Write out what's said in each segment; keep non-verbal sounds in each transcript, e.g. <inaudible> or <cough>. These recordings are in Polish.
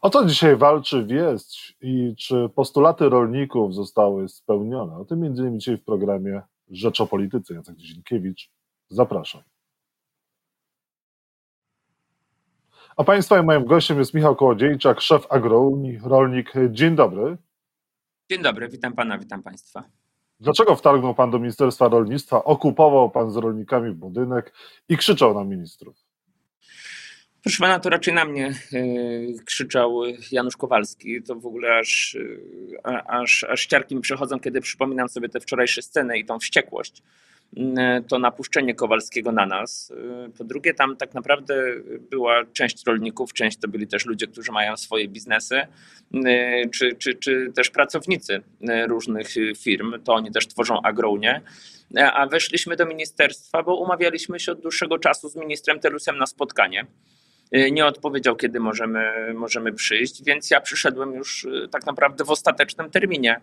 O co dzisiaj walczy wieść i czy postulaty rolników zostały spełnione? O tym między innymi dzisiaj w programie Rzecz o Polityce. Jacek Dzienkiewicz, zapraszam. A Państwa i moim gościem jest Michał Kołodziejczak, szef Agrounii, rolnik. Dzień dobry. Dzień dobry, witam Pana, witam Państwa. Dlaczego wtargnął Pan do Ministerstwa Rolnictwa, okupował Pan z rolnikami budynek i krzyczał na ministrów? Proszę pana, to raczej na mnie yy, krzyczał Janusz Kowalski. To w ogóle aż, yy, aż, aż ściarki mi przechodzą, kiedy przypominam sobie te wczorajsze sceny i tą wściekłość. Yy, to napuszczenie Kowalskiego na nas. Po drugie, tam tak naprawdę była część rolników, część to byli też ludzie, którzy mają swoje biznesy, czy, czy, czy też pracownicy różnych firm. To oni też tworzą agronię a weszliśmy do ministerstwa, bo umawialiśmy się od dłuższego czasu z ministrem Telusem na spotkanie. Y, nie odpowiedział, kiedy możemy, możemy przyjść, więc ja przyszedłem już y, tak naprawdę w ostatecznym terminie.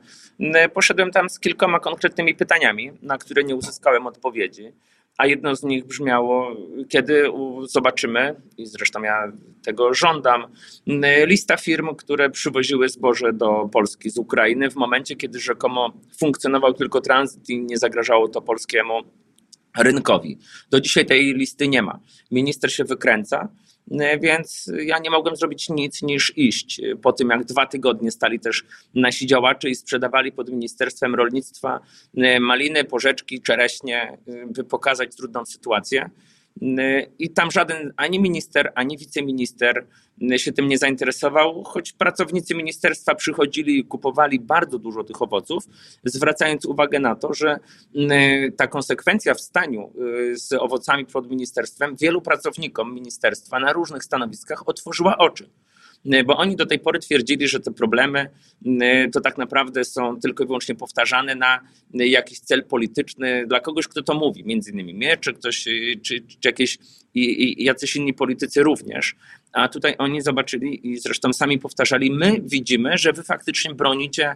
Poszedłem tam z kilkoma konkretnymi pytaniami, na które nie uzyskałem odpowiedzi. A jedno z nich brzmiało, kiedy zobaczymy, i zresztą ja tego żądam, lista firm, które przywoziły zboże do Polski z Ukrainy w momencie, kiedy rzekomo funkcjonował tylko tranzyt i nie zagrażało to polskiemu rynkowi. Do dzisiaj tej listy nie ma. Minister się wykręca. E, więc ja nie mogłem zrobić nic niż iść. Po tym, jak dwa tygodnie stali też nasi działacze i sprzedawali pod Ministerstwem Rolnictwa e, maliny, porzeczki, czereśnie, e, by pokazać trudną sytuację. I tam żaden ani minister, ani wiceminister się tym nie zainteresował, choć pracownicy ministerstwa przychodzili i kupowali bardzo dużo tych owoców, zwracając uwagę na to, że ta konsekwencja w staniu y, z owocami pod ministerstwem wielu pracownikom ministerstwa na różnych stanowiskach otworzyła oczy. Y, bo oni do tej pory twierdzili, że te problemy y, to tak naprawdę są tylko i wyłącznie powtarzane na jakiś cel polityczny dla kogoś, kto to mówi, między innymi mnie, czy ktoś, czy, czy jakieś i, i jacyś inni politycy również. A tutaj oni zobaczyli i zresztą sami powtarzali, my widzimy, że wy faktycznie bronicie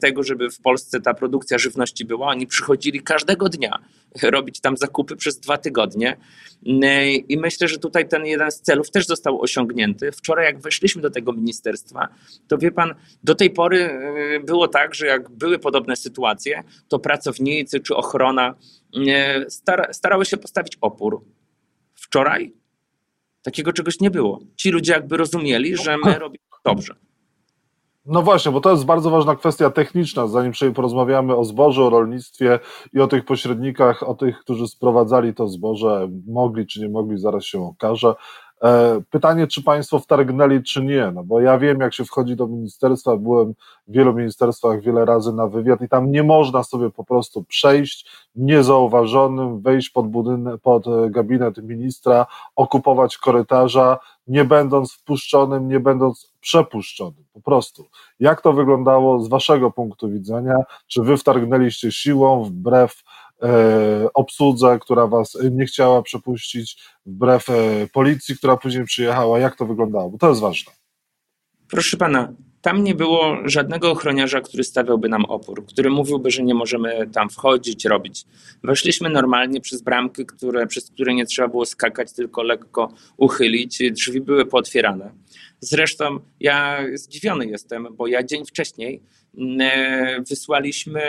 tego, żeby w Polsce ta produkcja żywności była. Oni przychodzili każdego dnia robić tam zakupy przez dwa tygodnie. I myślę, że tutaj ten jeden z celów też został osiągnięty. Wczoraj, jak weszliśmy do tego ministerstwa, to wie pan, do tej pory e, było tak, że jak były podobne sytuacje, to pracownicy czy ochrona starały się postawić opór. Wczoraj takiego czegoś nie było. Ci ludzie jakby rozumieli, że my <laughs> robimy dobrze. No właśnie, bo to jest bardzo ważna kwestia techniczna, zanim porozmawiamy o zbożu, o rolnictwie i o tych pośrednikach, o tych, którzy sprowadzali to zboże, mogli czy nie mogli, zaraz się okaże. E, pytanie, czy Państwo wtargnęli, czy nie, no bo ja wiem, jak się wchodzi do ministerstwa, byłem w wielu ministerstwach wiele razy na wywiad i tam nie można sobie po prostu przejść niezauważonym, wejść pod budynek, pod e, gabinet ministra, okupować korytarza, nie będąc wpuszczonym, nie będąc przepuszczonym, po prostu. Jak to wyglądało z Waszego punktu widzenia? Czy Wy wtargnęliście siłą wbrew obsłudze, która was nie chciała przepuścić, wbrew e, policji, która później przyjechała. Jak to wyglądało? Bo to jest ważne. Proszę pana, tam nie było żadnego ochroniarza, który stawiałby nam opór, który mówiłby, że nie możemy tam wchodzić, robić. Weszliśmy normalnie przez bramki, które, przez które nie trzeba było skakać, tylko lekko uchylić. Drzwi były pootwierane. Zresztą ja zdziwiony jestem, bo ja dzień wcześniej E, wysłaliśmy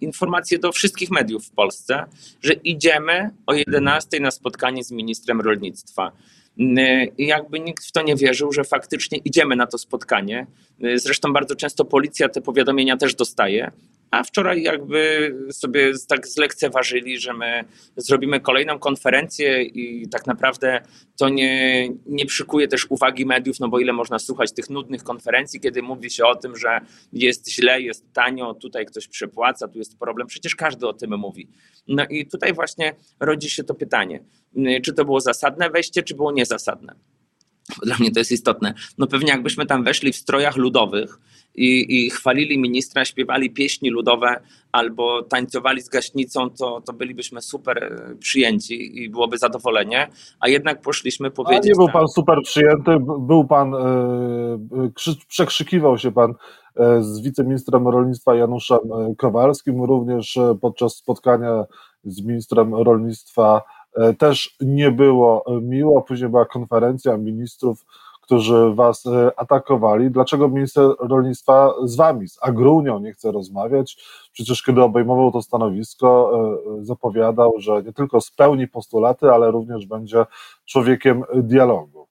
informację do wszystkich mediów w Polsce, że idziemy o 11 na spotkanie z ministrem rolnictwa. E, I jakby nikt w to nie wierzył, że faktycznie idziemy na to spotkanie. E, zresztą bardzo często policja te powiadomienia też dostaje, a wczoraj jakby sobie tak zlekceważyli, że my zrobimy kolejną konferencję i tak naprawdę to nie, nie przykuje też uwagi mediów, no bo ile można słuchać tych nudnych konferencji, kiedy mówi się o tym, że jest źle, jest tanio, tutaj ktoś przepłaca, tu jest problem. Przecież każdy o tym mówi. No i tutaj właśnie rodzi się to pytanie, czy to było zasadne wejście, czy było niezasadne. Dla mnie to jest istotne. No pewnie jakbyśmy tam weszli w strojach ludowych, i, i chwalili ministra, śpiewali pieśni ludowe albo tańcowali z gaśnicą, to, to bylibyśmy super e, przyjęci i byłoby zadowolenie, a jednak poszliśmy powiedzieć... A nie był pan super przyjęty, był pan, yy, przekrzykiwał się pan z wiceministrem rolnictwa Januszem Kowalskim, również podczas spotkania z ministrem rolnictwa też nie było miło, później była konferencja ministrów, którzy was e, atakowali. Dlaczego minister rolnictwa z wami, z Agrunią nie chce rozmawiać? Przecież kiedy obejmował to stanowisko, e, zapowiadał, że nie tylko spełni postulaty, ale również będzie człowiekiem dialogu.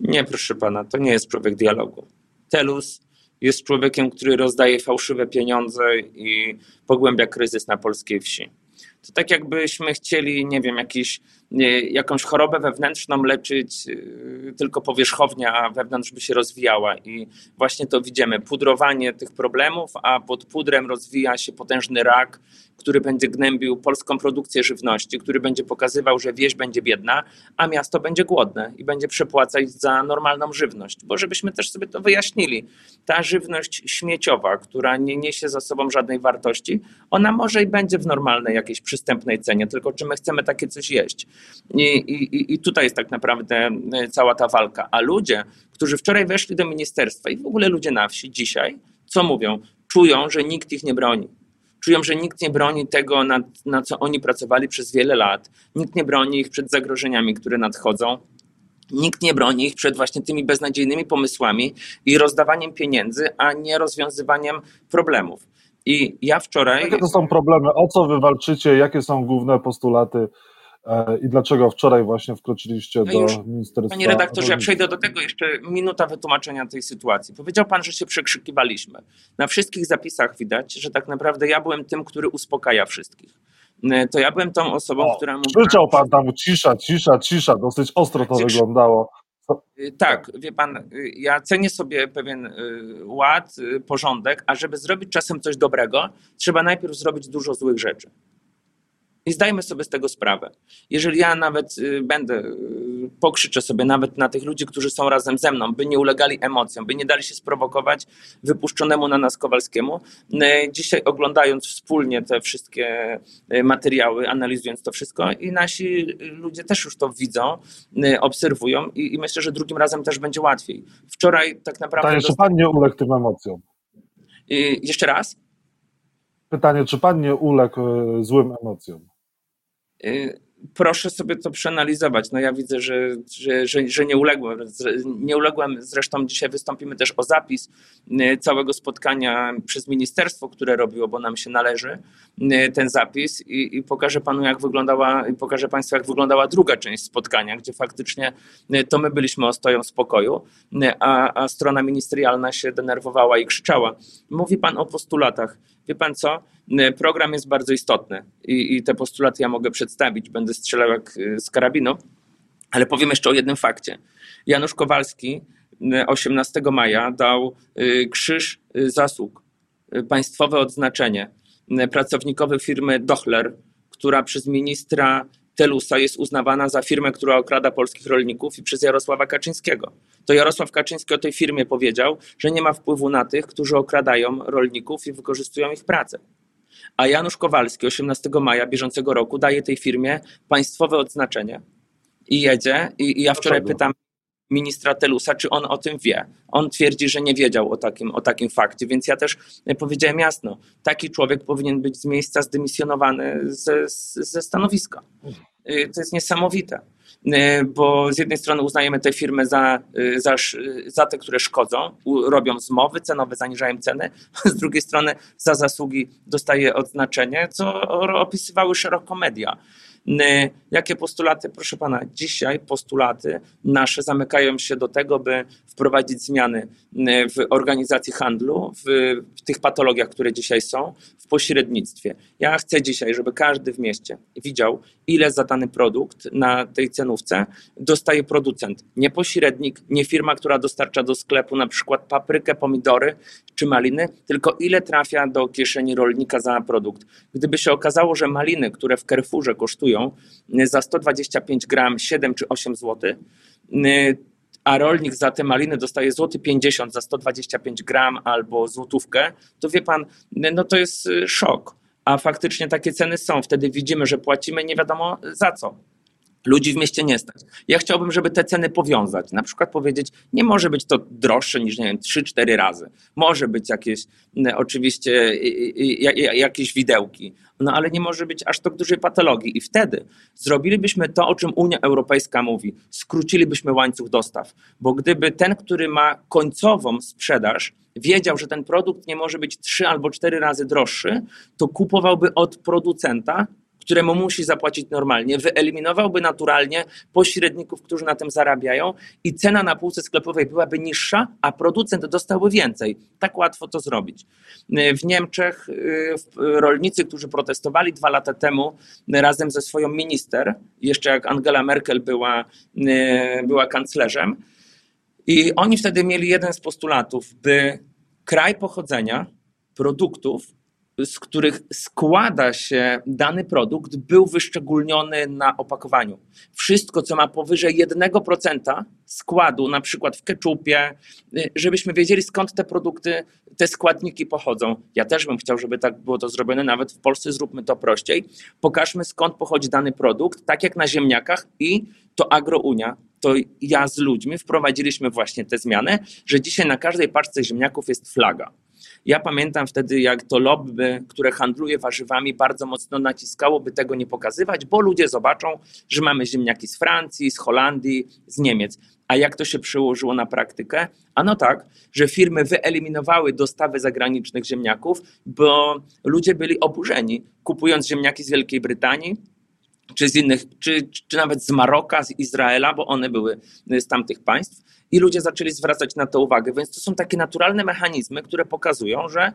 Nie, proszę pana, to nie jest człowiek dialogu. Telus jest człowiekiem, który rozdaje fałszywe pieniądze i pogłębia kryzys na polskiej wsi. To tak jakbyśmy chcieli, nie wiem, jakiś, jakąś chorobę wewnętrzną leczyć yy, tylko powierzchownie, a wewnątrz by się rozwijała. I właśnie to widzimy. Pudrowanie tych problemów, a pod pudrem rozwija się potężny rak, który będzie gnębił polską produkcję żywności, który będzie pokazywał, że wieś będzie biedna, a miasto będzie głodne i będzie przepłacać za normalną żywność. Bo żebyśmy też sobie to wyjaśnili, ta żywność śmieciowa, która nie niesie za sobą żadnej wartości, ona może i będzie w normalnej jakiejś przystępnej cenie, tylko czy my chcemy takie coś jeść. I, i, i tutaj jest tak naprawdę e, cała ta walka. A ludzie, którzy wczoraj weszli do ministerstwa i w ogóle ludzie na wsi dzisiaj, co mówią? Czują, że nikt ich nie broni czują, że nikt nie broni tego, na, na co oni pracowali przez wiele lat, nikt nie broni ich przed zagrożeniami, które nadchodzą. Nikt nie broni ich przed właśnie tymi beznadziejnymi pomysłami i rozdawaniem pieniędzy, a nie rozwiązywaniem problemów. I ja wczoraj. Jakie to są problemy? O co wy walczycie? Jakie są główne postulaty i dlaczego wczoraj właśnie wkroczyliście no do ministerstwa? Panie redaktorze, ja przejdę do tego jeszcze minuta wytłumaczenia tej sytuacji. Powiedział pan, że się przekrzykiwaliśmy. Na wszystkich zapisach widać, że tak naprawdę ja byłem tym, który uspokaja wszystkich. E, to ja byłem tą osobą, o, która mówiła... Krzyczał pan tam cisza, cisza, cisza, dosyć ostro to wyglądało. E, tak, wie pan, ja cenię sobie pewien ład, porządek, a żeby zrobić czasem coś dobrego, trzeba najpierw zrobić dużo złych rzeczy. I zdajmy sobie z tego sprawę. Jeżeli ja nawet y, będę, y, pokrzyczę sobie nawet na tych ludzi, którzy są razem ze mną, by nie ulegali emocjom, by nie dali się sprowokować wypuszczonemu na nas Kowalskiemu, y, dzisiaj oglądając wspólnie te wszystkie materiały, analizując to wszystko i nasi ludzie też już to widzą, obserwują i, i myślę, że drugim razem też będzie łatwiej. Wczoraj tak naprawdę... Pytanie, czy pan nie uległ tym emocjom? Jeszcze raz? Pytanie, czy pan nie uległ złym emocjom? Y, proszę sobie to przeanalizować. No ja widzę, że, że, że, że, nie uległem. Nie uległem. Zresztą dzisiaj wystąpimy też o zapis y, całego spotkania przez ministerstwo, które robiło, bo nam się należy y, ten zapis i, i pokażę panu, jak wyglądała, i pokażę państwu, jak wyglądała druga część spotkania, gdzie faktycznie to my byliśmy ostoją spokoju, a, a strona ministerialna się denerwowała i krzyczała. Mówi pan o postulatach. Wie pan co? Program jest bardzo istotny i, i te postulaty ja mogę przedstawić. Będę strzelał jak y, z karabinu, ale powiem jeszcze o jednym fakcie. Janusz Kowalski 18 maja dał y, krzyż y, zasług, państwowe odznaczenie pracownikowi firmy Dochler, która przez ministra Telusa jest uznawana za firmę, która okrada polskich rolników i przez Jarosława Kaczyńskiego. To Jarosław Kaczyński o tej firmie powiedział, że nie ma wpływu na tych, którzy okradają rolników i wykorzystują ich pracę. A Janusz Kowalski 18 maja bieżącego roku daje tej firmie państwowe odznaczenie i jedzie. I, i ja wczoraj pytam ministra Telusa, czy on o tym wie. On twierdzi, że nie wiedział o takim, o takim fakcie, więc ja też powiedziałem jasno, taki człowiek powinien być z miejsca zdymisjonowany ze, ze stanowiska. Y, to jest niesamowite, y, bo z jednej strony uznajemy te firmy za, za, za te, które szkodzą, robią zmowy cenowe, zaniżają ceny, <laughs> z drugiej strony za zasługi dostaje odznaczenie, co opisywały szeroko media. Jakie postulaty, proszę pana, dzisiaj postulaty nasze zamykają się do tego, by wprowadzić zmiany w organizacji handlu, w, w tych patologiach, które dzisiaj są, w pośrednictwie. Ja chcę dzisiaj, żeby każdy w mieście widział, ile za dany produkt na tej cenówce dostaje producent. Nie pośrednik, nie firma, która dostarcza do sklepu na przykład paprykę, pomidory czy maliny, tylko ile trafia do kieszeni rolnika za produkt. Gdyby się okazało, że maliny, które w Carrefourze kosztują za 125 gram 7 czy 8 zł, a rolnik za te maliny dostaje złoty 50 za 125 gram albo złotówkę, to wie pan, no to jest szok. A faktycznie takie ceny są. Wtedy widzimy, że płacimy nie wiadomo za co. Ludzi w mieście nie stać. Ja chciałbym, żeby te ceny powiązać. Na przykład powiedzieć, nie może być to droższe niż, nie wiem, 3-4 razy. Może być jakieś, oczywiście, jakieś widełki, no ale nie może być aż tak dużej patologii. I wtedy zrobilibyśmy to, o czym Unia Europejska mówi. Skrócilibyśmy łańcuch dostaw. Bo gdyby ten, który ma końcową sprzedaż, wiedział, że ten produkt nie może być 3 albo 4 razy droższy, to kupowałby od producenta któremu musi zapłacić normalnie, wyeliminowałby naturalnie pośredników, którzy na tym zarabiają i cena na półce sklepowej byłaby niższa, a producent dostałby więcej. Tak łatwo to zrobić. W Niemczech y, rolnicy, którzy protestowali dwa lata temu razem ze swoją minister, jeszcze jak Angela Merkel była, y, była kanclerzem, i oni wtedy mieli jeden z postulatów, by kraj pochodzenia produktów z których składa się dany produkt, był wyszczególniony na opakowaniu. Wszystko, co ma powyżej 1% składu, na przykład w keczupie, y, żebyśmy wiedzieli skąd te produkty, te składniki pochodzą. Ja też bym chciał, żeby tak było to zrobione, nawet w Polsce zróbmy to prościej. Pokażmy skąd pochodzi dany produkt, tak jak na ziemniakach i to Agrounia, to ja z ludźmi wprowadziliśmy właśnie te zmiany, że dzisiaj na każdej paczce ziemniaków jest flaga. Ja pamiętam wtedy, jak to lobby, które handluje warzywami, bardzo mocno naciskało, by tego nie pokazywać, bo ludzie zobaczą, że mamy ziemniaki z Francji, z Holandii, z Niemiec. A jak to się przełożyło na praktykę? Ano tak, że firmy wyeliminowały dostawy zagranicznych ziemniaków, bo ludzie byli oburzeni, kupując ziemniaki z Wielkiej Brytanii, czy z innych, czy, czy nawet z Maroka, z Izraela, bo one były z tamtych państw i ludzie zaczęli zwracać na to uwagę. Więc to są takie naturalne mechanizmy, które pokazują, że,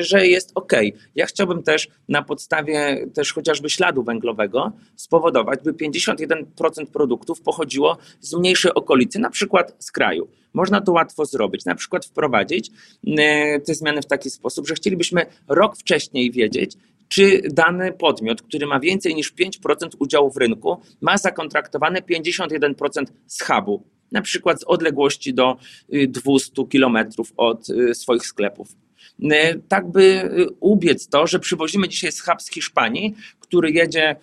że jest ok. Ja chciałbym też na podstawie też chociażby śladu węglowego spowodować, by 51% produktów pochodziło z mniejszej okolicy, na przykład z kraju. Można to łatwo zrobić, na przykład wprowadzić e, te zmiany w taki sposób, że chcielibyśmy rok wcześniej wiedzieć, czy dany podmiot, który ma więcej niż 5% udziału w rynku, ma zakontraktowane 51% z hubu na przykład z odległości do 200 y, kilometrów od y, swoich sklepów. Y, tak by ubiec to, że przywozimy dzisiaj schab z Hiszpanii, który jedzie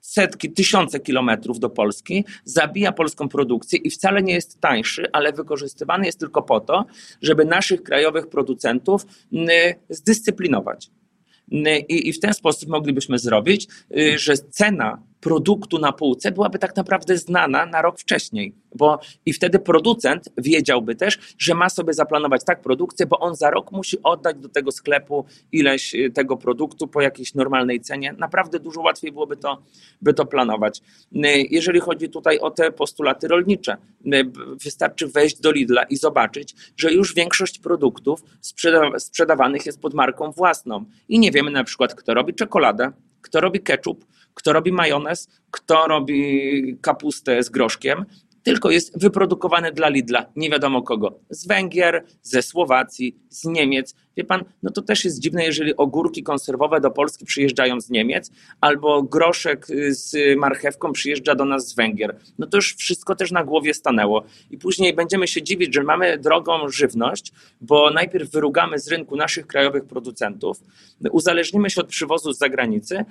setki, tysiące kilometrów do Polski, zabija polską produkcję i wcale nie jest tańszy, ale wykorzystywany jest tylko po to, żeby naszych krajowych producentów zdyscyplinować. I, I w ten sposób moglibyśmy zrobić, że cena produktu na półce byłaby tak naprawdę znana na rok wcześniej, bo i wtedy producent wiedziałby też, że ma sobie zaplanować tak produkcję, bo on za rok musi oddać do tego sklepu ileś y, tego produktu po jakiejś normalnej cenie. Naprawdę dużo łatwiej byłoby to, by to planować. Y, jeżeli chodzi tutaj o te postulaty rolnicze, y, wystarczy wejść do Lidla i zobaczyć, że już większość produktów sprzedawanych jest pod marką własną i nie wiemy na przykład, kto robi czekoladę, kto robi ketchup, kto robi majonez, kto robi kapustę z groszkiem, tylko jest wyprodukowany dla Lidla, nie wiadomo kogo. Z Węgier, ze Słowacji, z Niemiec. Wie pan, no to też jest dziwne, jeżeli ogórki konserwowe do Polski przyjeżdżają z Niemiec, albo groszek z marchewką przyjeżdża do nas z Węgier. No to już wszystko też na głowie stanęło. I później będziemy się dziwić, że mamy drogą żywność, bo najpierw wyrugamy z rynku naszych krajowych producentów, uzależnimy się od przywozu z zagranicy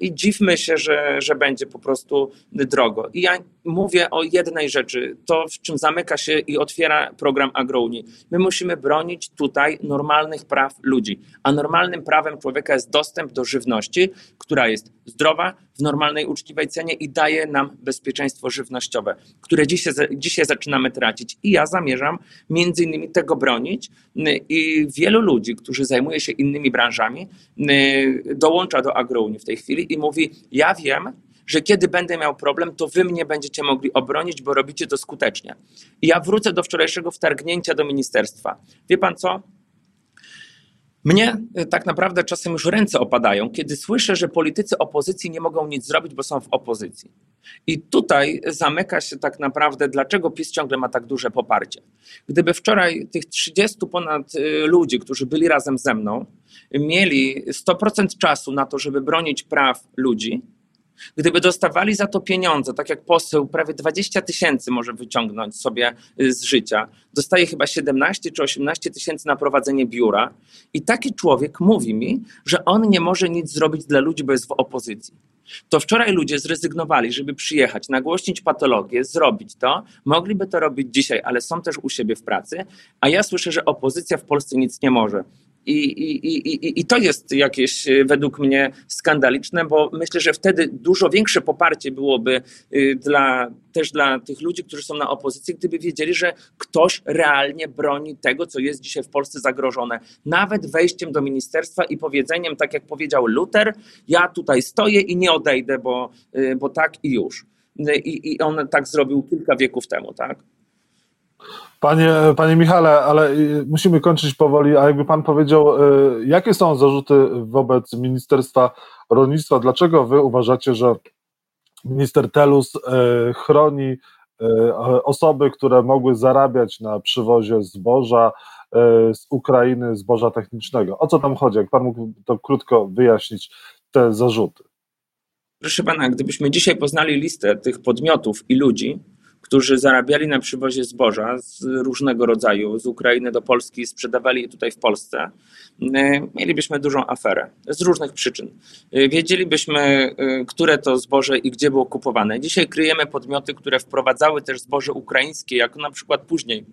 i dziwmy się, że, że będzie po prostu drogo. I ja mówię o jednej rzeczy, to w czym zamyka się i otwiera program AgroUnii. My musimy bronić tutaj normalnych praw ludzi, a normalnym prawem człowieka jest dostęp do żywności, która jest zdrowa, w normalnej, uczciwej cenie i daje nam bezpieczeństwo żywnościowe, które dzisiaj, dzisiaj zaczynamy tracić. I ja zamierzam między innymi tego bronić i wielu ludzi, którzy zajmuje się innymi branżami, dołącza do AgroUnii w tej chwili i mówi, ja wiem, że kiedy będę miał problem, to wy mnie będziecie mogli obronić, bo robicie to skutecznie. I ja wrócę do wczorajszego wtargnięcia do ministerstwa. Wie pan co? Mnie y, tak naprawdę czasem już ręce opadają, kiedy słyszę, że politycy opozycji nie mogą nic zrobić, bo są w opozycji. I tutaj zamyka się tak naprawdę, dlaczego PiS ciągle ma tak duże poparcie. Gdyby wczoraj tych 30 ponad y, ludzi, którzy byli razem ze mną, mieli 100% czasu na to, żeby bronić praw ludzi, Gdyby dostawali za to pieniądze, tak jak poseł prawie 20 tysięcy może wyciągnąć sobie y, z życia, dostaje chyba 17 czy 18 tysięcy na prowadzenie biura, i taki człowiek mówi mi, że on nie może nic zrobić dla ludzi, bo jest w opozycji. to wczoraj ludzie zrezygnowali, żeby przyjechać, nagłośnić patologię, zrobić to. Mogliby to robić dzisiaj, ale są też u siebie w pracy, a ja słyszę, że opozycja w Polsce nic nie może. I, i, i, I to jest jakieś e, według mnie skandaliczne, bo myślę, że wtedy dużo większe poparcie byłoby y, dla, też dla tych ludzi, którzy są na opozycji, gdyby wiedzieli, że ktoś realnie broni tego, co jest dzisiaj w Polsce zagrożone. Nawet wejściem do ministerstwa i powiedzeniem, tak jak powiedział Luther, ja tutaj stoję i nie odejdę, bo, y, bo tak i już. Y, I, I on tak zrobił kilka wieków temu, tak? Panie, panie Michale, ale y, musimy kończyć powoli, a jakby pan powiedział, y, jakie są zarzuty wobec Ministerstwa Rolnictwa? Dlaczego wy uważacie, że minister Telus y, chroni osoby, które mogły zarabiać na przywozie zboża z Ukrainy, zboża technicznego? O co tam chodzi? Jak pan mógł to krótko wyjaśnić, te zarzuty? Proszę pana, gdybyśmy dzisiaj poznali listę tych podmiotów i ludzi, którzy zarabiali na przywozie zboża z różnego rodzaju z Ukrainy do Polski sprzedawali je tutaj w Polsce, y, mielibyśmy dużą aferę z różnych przyczyn. Y, wiedzielibyśmy, y, które to zboże i gdzie było kupowane. Dzisiaj kryjemy podmioty, które wprowadzały też zboże ukraińskie, jako na przykład później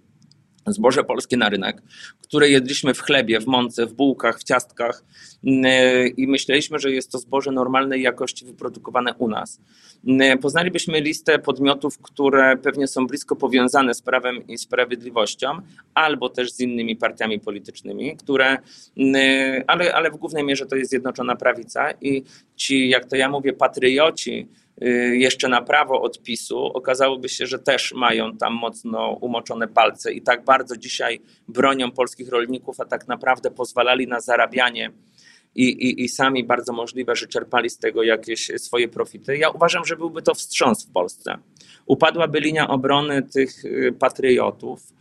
zboże polskie na rynek, które jedliśmy w chlebie, w mące, w bułkach, w ciastkach i myśleliśmy, że jest to zboże normalnej jakości wyprodukowane u nas. Poznalibyśmy listę podmiotów, które pewnie są blisko powiązane z prawem i sprawiedliwością, albo też z innymi partiami politycznymi, które, ale, ale w głównej mierze to jest Zjednoczona Prawica i ci, jak to ja mówię, patrioci, jeszcze na prawo odpisu, okazałoby się, że też mają tam mocno umoczone palce i tak bardzo dzisiaj bronią polskich rolników, a tak naprawdę pozwalali na zarabianie. I, i, I sami bardzo możliwe, że czerpali z tego jakieś swoje profity. Ja uważam, że byłby to wstrząs w Polsce. Upadłaby linia obrony tych y, patriotów,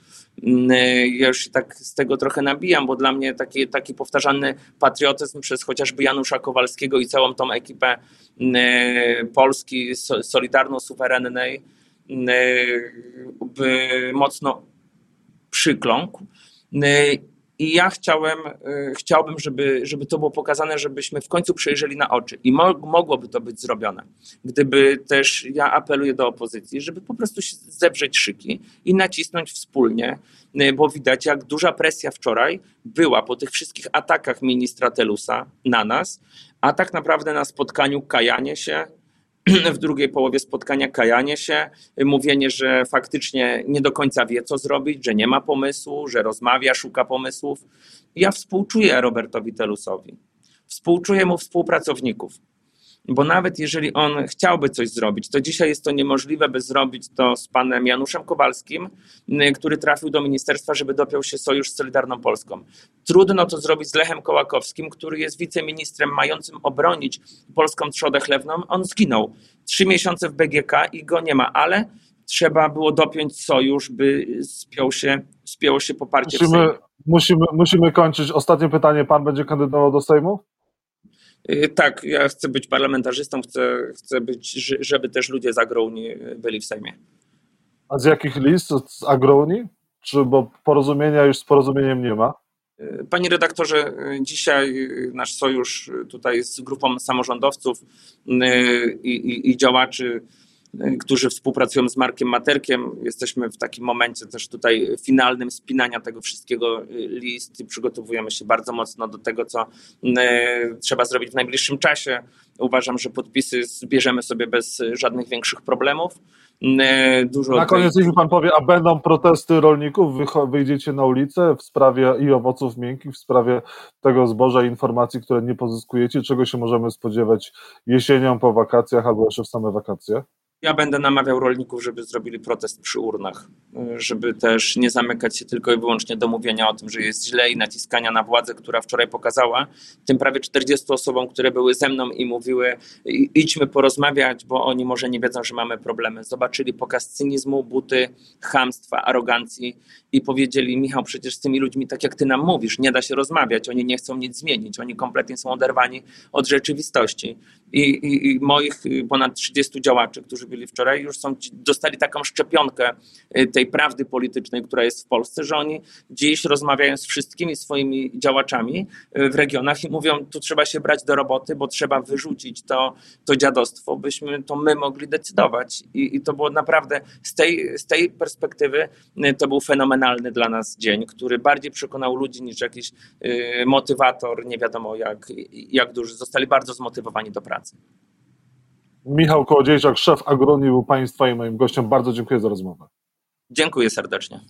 ja już tak z tego trochę nabijam, bo dla mnie taki, taki powtarzany patriotyzm przez chociażby Janusza Kowalskiego i całą tą ekipę mm, e, Polski Solidarno-Suwerennej mm, e, mocno przykląkł. I ja chciałem, y, chciałbym, żeby, żeby to było pokazane, żebyśmy w końcu przejrzeli na oczy. I mo mogłoby to być zrobione. Gdyby też, ja apeluję do opozycji, żeby po prostu się zebrzeć szyki i nacisnąć wspólnie, y, bo widać, jak duża presja wczoraj była po tych wszystkich atakach ministra Telusa na nas, a tak naprawdę na spotkaniu kajanie się, <clears throat> w drugiej połowie spotkania kajanie się, mówienie, że faktycznie nie do końca wie, co zrobić, że nie ma pomysłu, że rozmawia, szuka pomysłów. Ja współczuję Robertowi Telusowi. Współczuję mu współpracowników bo nawet jeżeli on chciałby coś zrobić, to dzisiaj jest to niemożliwe, by zrobić to z panem Januszem Kowalskim, y, który trafił do ministerstwa, żeby dopiął się sojusz z Solidarną Polską. Trudno to zrobić z Lechem Kołakowskim, który jest wiceministrem mającym obronić polską trzodę chlewną. On zginął trzy miesiące w BGK i go nie ma, ale trzeba było dopiąć sojusz, by spiął się, spięło się poparcie musimy, musimy, musimy kończyć. Ostatnie pytanie. Pan będzie kandydował do Sejmu? Y, tak, ja chcę być parlamentarzystą, chcę, chcę być, żeby też ludzie z Agrouni byli w Sejmie. A z jakich list? Z Agrouni? Czy bo porozumienia już z porozumieniem nie ma? Y, panie redaktorze, y, dzisiaj nasz sojusz tutaj z grupą samorządowców i, i, i działaczy którzy współpracują z Markiem Materkiem. Jesteśmy w takim momencie też tutaj finalnym spinania tego wszystkiego y, list i przygotowujemy się bardzo mocno do tego, co y, trzeba zrobić w najbliższym czasie. Uważam, że podpisy zbierzemy sobie bez żadnych większych problemów. Dużo na koniec niech pan powie, a będą protesty rolników? Wy wyjdziecie na ulicę w sprawie i owoców miękkich, w sprawie tego zboża i informacji, które nie pozyskujecie? Czego się możemy spodziewać jesienią po wakacjach albo jeszcze w same wakacje? Ja będę namawiał rolników, żeby zrobili protest przy urnach, żeby też nie zamykać się tylko i wyłącznie do mówienia o tym, że jest źle i naciskania na władzę, która wczoraj pokazała tym prawie 40 osobom, które były ze mną i mówiły idźmy porozmawiać, bo oni może nie wiedzą, że mamy problemy. Zobaczyli pokaz cynizmu, buty, chamstwa, arogancji i powiedzieli Michał, przecież z tymi ludźmi, tak jak ty nam mówisz, nie da się rozmawiać, oni nie chcą nic zmienić, oni kompletnie są oderwani od rzeczywistości. I, i, i moich ponad 30 działaczy, którzy byli wczoraj, już są, dostali taką szczepionkę y, tej prawdy politycznej, która jest w Polsce, że oni dziś rozmawiają z wszystkimi swoimi działaczami y, w regionach i mówią, tu trzeba się brać do roboty, bo trzeba wyrzucić to, to dziadostwo, byśmy to my mogli decydować. I, i to było naprawdę z tej, z tej perspektywy y, to był fenomenalny dla nas dzień, który bardziej przekonał ludzi niż jakiś y, motywator, nie wiadomo jak, jak duży. Zostali bardzo zmotywowani do pracy. Michał Kołodziejczak, szef Agroni był Państwa i moim gościem. Bardzo dziękuję za rozmowę. Dziękuję serdecznie.